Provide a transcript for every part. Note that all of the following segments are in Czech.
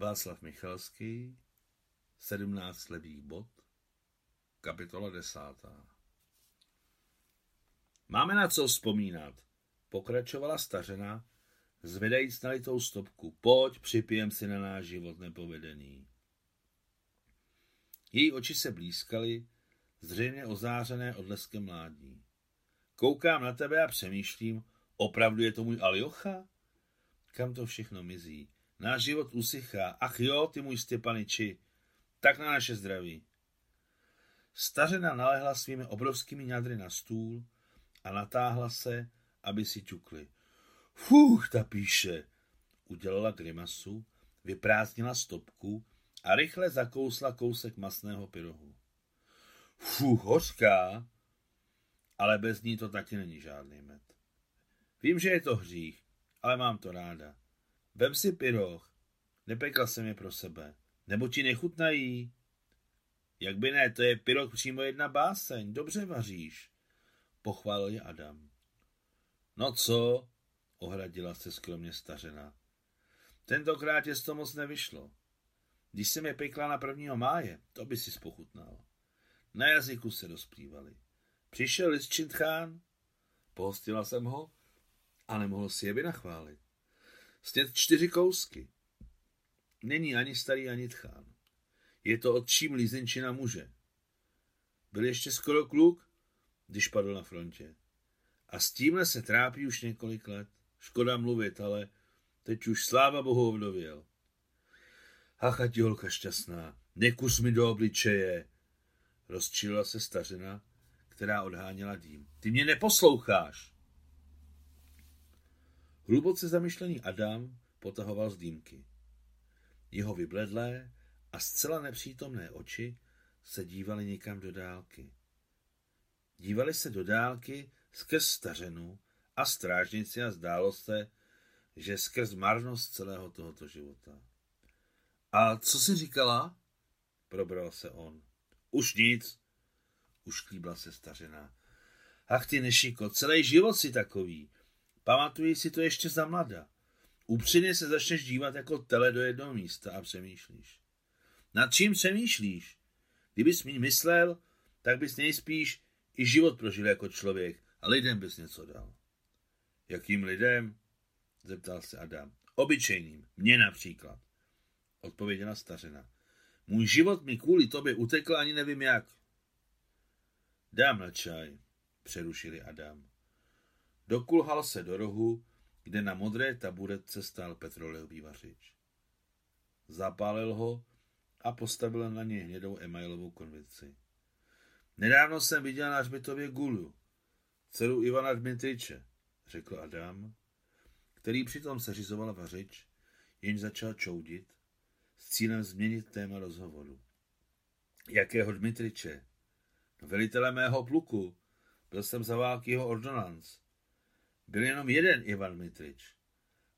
Václav Michalský, 17 levých bod, kapitola desátá. Máme na co vzpomínat, pokračovala stařena, zvedajíc nalitou stopku. Pojď, připijem si na náš život nepovedený. Její oči se blízkaly, zřejmě ozářené odleskem mládí. Koukám na tebe a přemýšlím, opravdu je to můj Aljocha? Kam to všechno mizí? Náš život usychá. Ach jo, ty můj Stěpaniči, tak na naše zdraví. Stařena nalehla svými obrovskými ňadry na stůl a natáhla se, aby si ťukli. Fuch, ta píše. Udělala grimasu, vyprázdnila stopku a rychle zakousla kousek masného pyrohu. Fuch, hořká, ale bez ní to taky není žádný med. Vím, že je to hřích, ale mám to ráda. Vem si pyroch, nepekla jsem je pro sebe, nebo ti nechutnají. Jak by ne, to je pyroch přímo jedna báseň, dobře vaříš, pochválil je Adam. No co, ohradila se skromně stařena. Tentokrát je to moc nevyšlo. Když jsem je pekla na prvního máje, to by si spochutnal. Na jazyku se rozplývali. Přišel Lisčintchán, pohostila jsem ho a nemohl si je vynachválit. Sněd čtyři kousky. Není ani starý, ani tchán. Je to od čím lízenčina muže. Byl ještě skoro kluk, když padl na frontě. A s tímhle se trápí už několik let. Škoda mluvit, ale teď už sláva bohu ovdověl. Ach, ať holka šťastná, nekus mi do obličeje. Rozčilila se stařena, která odháněla dým. Ty mě neposloucháš. Hluboce zamyšlený Adam potahoval z dýmky. Jeho vybledlé a zcela nepřítomné oči se dívaly někam do dálky. Dívali se do dálky skrz stařenu a strážnici a zdálo se, že skrz marnost celého tohoto života. A co jsi říkala? Probral se on. Už nic, už klíbla se stařena. Ach ty nešiko, celý život si takový. Pamatuji si to ještě za mlada. Upřímně se začneš dívat jako tele do jednoho místa a přemýšlíš. Nad čím přemýšlíš? Kdybys mi myslel, tak bys nejspíš i život prožil jako člověk a lidem bys něco dal. Jakým lidem? Zeptal se Adam. Obyčejným, mně například. Odpověděla stařena. Můj život mi kvůli tobě utekl ani nevím jak. Dám na čaj, přerušili Adam. Dokulhal se do rohu, kde na modré taburetce stál petroleový vařič. Zapálil ho a postavil na něj hnědou emailovou konvici. Nedávno jsem viděl na hřbitově Gulu, dceru Ivana Dmitriče, řekl Adam, který přitom seřizoval vařič, jenž začal čoudit, s cílem změnit téma rozhovoru. Jakého Dmitriče? Velitele mého pluku. Byl jsem za války jeho ordonanc. Byl jenom jeden Ivan Mitrič.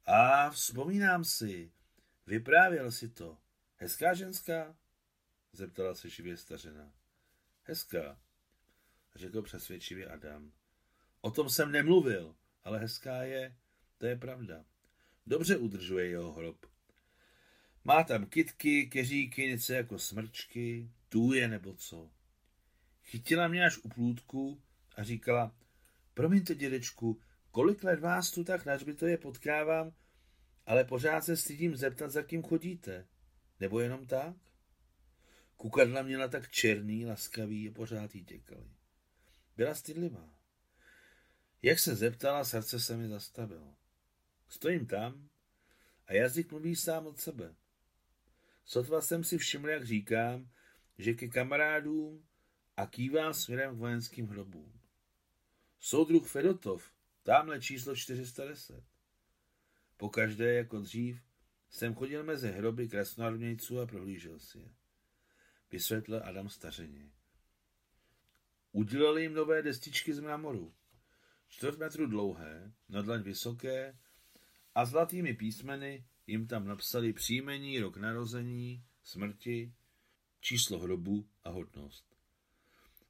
A vzpomínám si, vyprávěl si to. Hezká ženská? Zeptala se živě stařena. Hezká, řekl přesvědčivě Adam. O tom jsem nemluvil, ale hezká je, to je pravda. Dobře udržuje jeho hrob. Má tam kitky, keříky, něco jako smrčky, tůje nebo co. Chytila mě až u plůdku a říkala, promiňte, dědečku, kolik let vás tu tak hřbitově potkávám, ale pořád se stydím zeptat, za kým chodíte. Nebo jenom tak? Kukadla měla tak černý, laskavý a pořád jí těkaly. Byla stydlivá. Jak se zeptala, srdce se mi zastavilo. Stojím tam a jazyk mluví sám od sebe. Sotva jsem si všiml, jak říkám, že ke kamarádům a kývám směrem k vojenským hrobům. Soudruh Fedotov, tamhle číslo 410. Pokaždé, jako dřív, jsem chodil mezi hroby krasnoarmějců a prohlížel si je. Vysvětlil Adam stařeně. Udělali jim nové destičky z mramoru. Čtvrt metru dlouhé, na dlaň vysoké a zlatými písmeny jim tam napsali příjmení, rok narození, smrti, číslo hrobu a hodnost.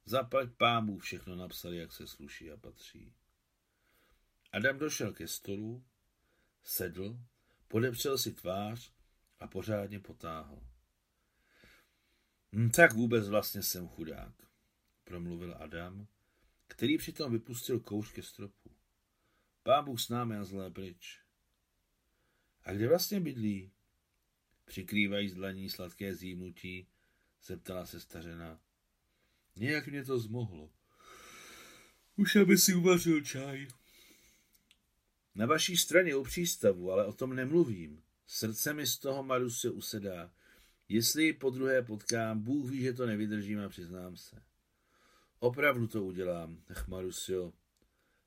Zaplať pámu všechno napsali, jak se sluší a patří. Adam došel ke stolu, sedl, podepřel si tvář a pořádně potáhl. Hm, tak vůbec vlastně jsem chudák, promluvil Adam, který přitom vypustil kouř ke stropu. Pán Bůh s námi a zlé pryč. A kde vlastně bydlí? Přikrývají z dlaní sladké zívnutí, zeptala se stařena. Nějak mě to zmohlo. Už aby si uvařil čaj. Na vaší straně u přístavu, ale o tom nemluvím. Srdce mi z toho Maruse usedá. Jestli ji po druhé potkám, Bůh ví, že to nevydržím a přiznám se. Opravdu to udělám, ach Marusio.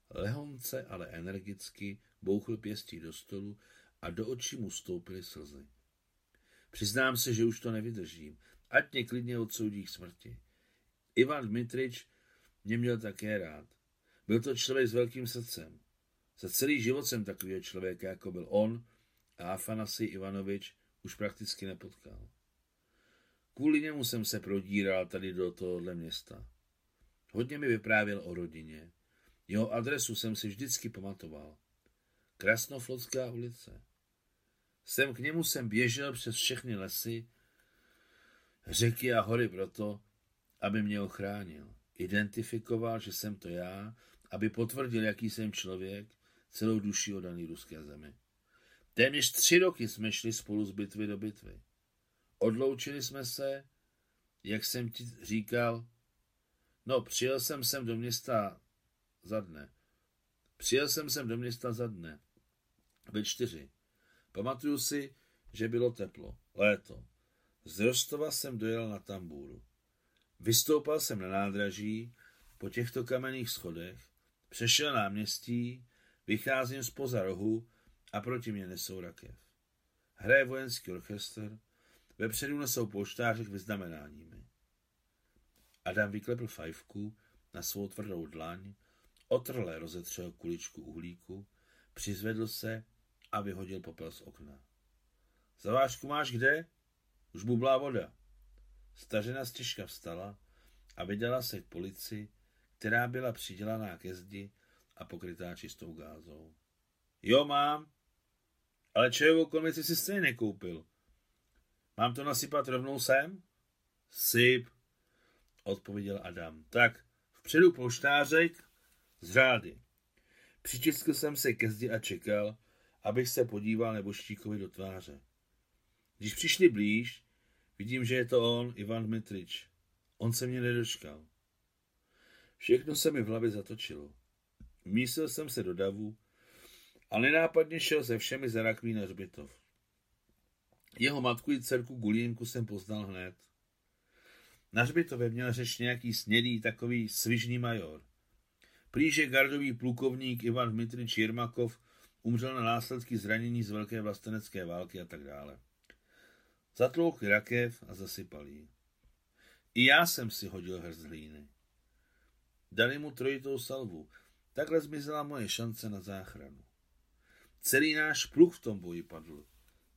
Lehonce, ale energicky bouchl pěstí do stolu a do očí mu stoupily slzy. Přiznám se, že už to nevydržím. Ať mě klidně odsoudí k smrti. Ivan Dmitrič mě měl také rád. Byl to člověk s velkým srdcem. Za celý život jsem takového člověka, jako byl on a Afanasij Ivanovič, už prakticky nepotkal. Kvůli němu jsem se prodíral tady do tohohle města. Hodně mi vyprávěl o rodině. Jeho adresu jsem si vždycky pamatoval. Krasnoflotská ulice. Sem k němu jsem běžel přes všechny lesy, řeky a hory proto, aby mě ochránil. Identifikoval, že jsem to já, aby potvrdil, jaký jsem člověk, celou duši odaný ruské zemi. Téměř tři roky jsme šli spolu z bitvy do bitvy. Odloučili jsme se, jak jsem ti říkal, no přijel jsem sem do města za dne. Přijel jsem sem do města za dne. Ve čtyři. Pamatuju si, že bylo teplo. Léto. Z Rostova jsem dojel na tambůru. Vystoupal jsem na nádraží, po těchto kamenných schodech, přešel náměstí, vycházím z poza rohu a proti mě nesou rakev. Hraje vojenský orchestr, vepředu nesou polštářek vyznamenáními. Adam vyklepl fajfku na svou tvrdou dlaň, otrle rozetřel kuličku uhlíku, přizvedl se a vyhodil popel z okna. Zavážku máš kde? Už bublá voda. Stařena stěžka vstala a vydala se k polici, která byla přidělaná ke zdi a pokrytá čistou gázou. Jo, mám, ale čajovou konvici si stejně nekoupil. Mám to nasypat rovnou sem? Syp, odpověděl Adam. Tak, vpředu polštářek z řády. Přičiskl jsem se ke zdi a čekal, abych se podíval neboštíkovi do tváře. Když přišli blíž, vidím, že je to on, Ivan Dmitrič. On se mě nedočkal. Všechno se mi v hlavě zatočilo. Mísil jsem se do davu a nenápadně šel se všemi za rakví na hřbitov. Jeho matku i dcerku Gulínku jsem poznal hned. Na hřbitově měl řeč nějaký snědý, takový svižný major. Plíže gardový plukovník Ivan Dmitrič Jirmakov umřel na následky zranění z velké vlastenecké války a tak dále. Zatloukli rakev a zasypali ji. I já jsem si hodil hrst hlíny. Dali mu trojitou salvu. Takhle zmizela moje šance na záchranu. Celý náš pluh v tom boji padl.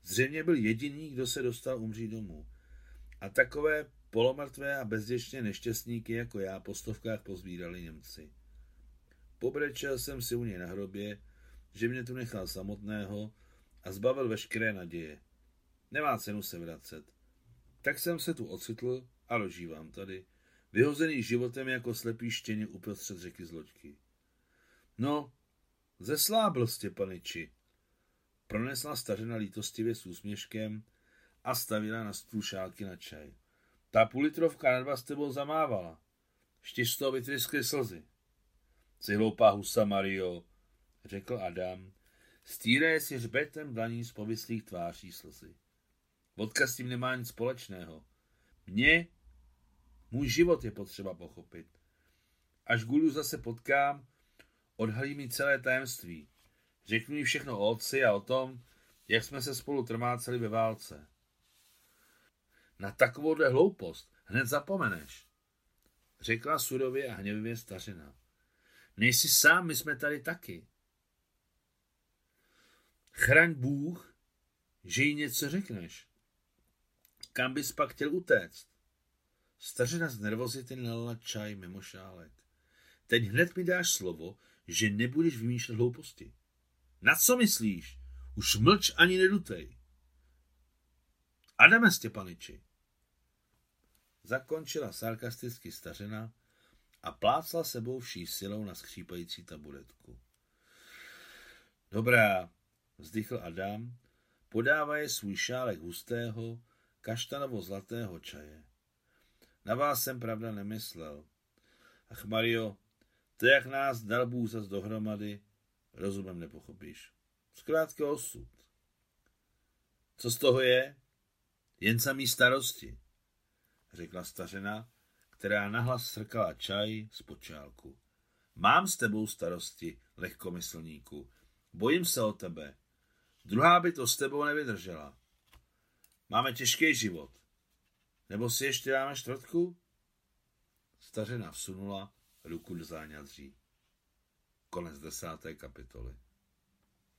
Zřejmě byl jediný, kdo se dostal umřít domů. A takové polomrtvé a bezděčné nešťastníky jako já po stovkách pozbírali Němci. Pobrečel jsem si u něj na hrobě, že mě tu nechal samotného a zbavil veškeré naděje. Nemá cenu se vracet. Tak jsem se tu ocitl a dožívám tady, vyhozený životem jako slepý štěně uprostřed řeky z loďky. No, zeslábl Stěpaniči, pronesla stařena lítostivě s úsměškem a stavila na stůl šálky na čaj. Ta půlitrovka nad vás tebou zamávala. Štěž z toho vytryskly slzy. Jsi hloupá husa, Mario, řekl Adam, stýraje si hřbetem dlaní z povislých tváří slzy. Vodka s tím nemá nic společného. Mně, můj život je potřeba pochopit. Až Gulu zase potkám, odhalí mi celé tajemství. Řeknu jí všechno o otci a o tom, jak jsme se spolu trmáceli ve válce. Na takovouhle hloupost hned zapomeneš, řekla surově a hněvivě stařina. Nejsi sám, my jsme tady taky. Chraň Bůh, že jí něco řekneš. Kam bys pak chtěl utéct? Stařina z nervozity nalila čaj mimo šálek. Teď hned mi dáš slovo, že nebudeš vymýšlet hlouposti. Na co myslíš? Už mlč ani nedutej. Adame Stěpaniči. Zakončila sarkasticky stařena a plácla sebou vší silou na skřípající taburetku. Dobrá, vzdychl Adam, podávaje svůj šálek hustého, kaštanovo-zlatého čaje. Na vás jsem pravda nemyslel. Ach Mario, to, jak nás dal Bůh zas dohromady, rozumem nepochopíš. Zkrátka osud. Co z toho je? Jen samý starosti, řekla stařena, která nahlas srkala čaj z počálku. Mám s tebou starosti, lehkomyslníku. Bojím se o tebe. Druhá by to s tebou nevydržela. Máme těžký život. Nebo si ještě dáme čtvrtku? Stařena vsunula ruku do záňadří. Konec desáté kapitoly.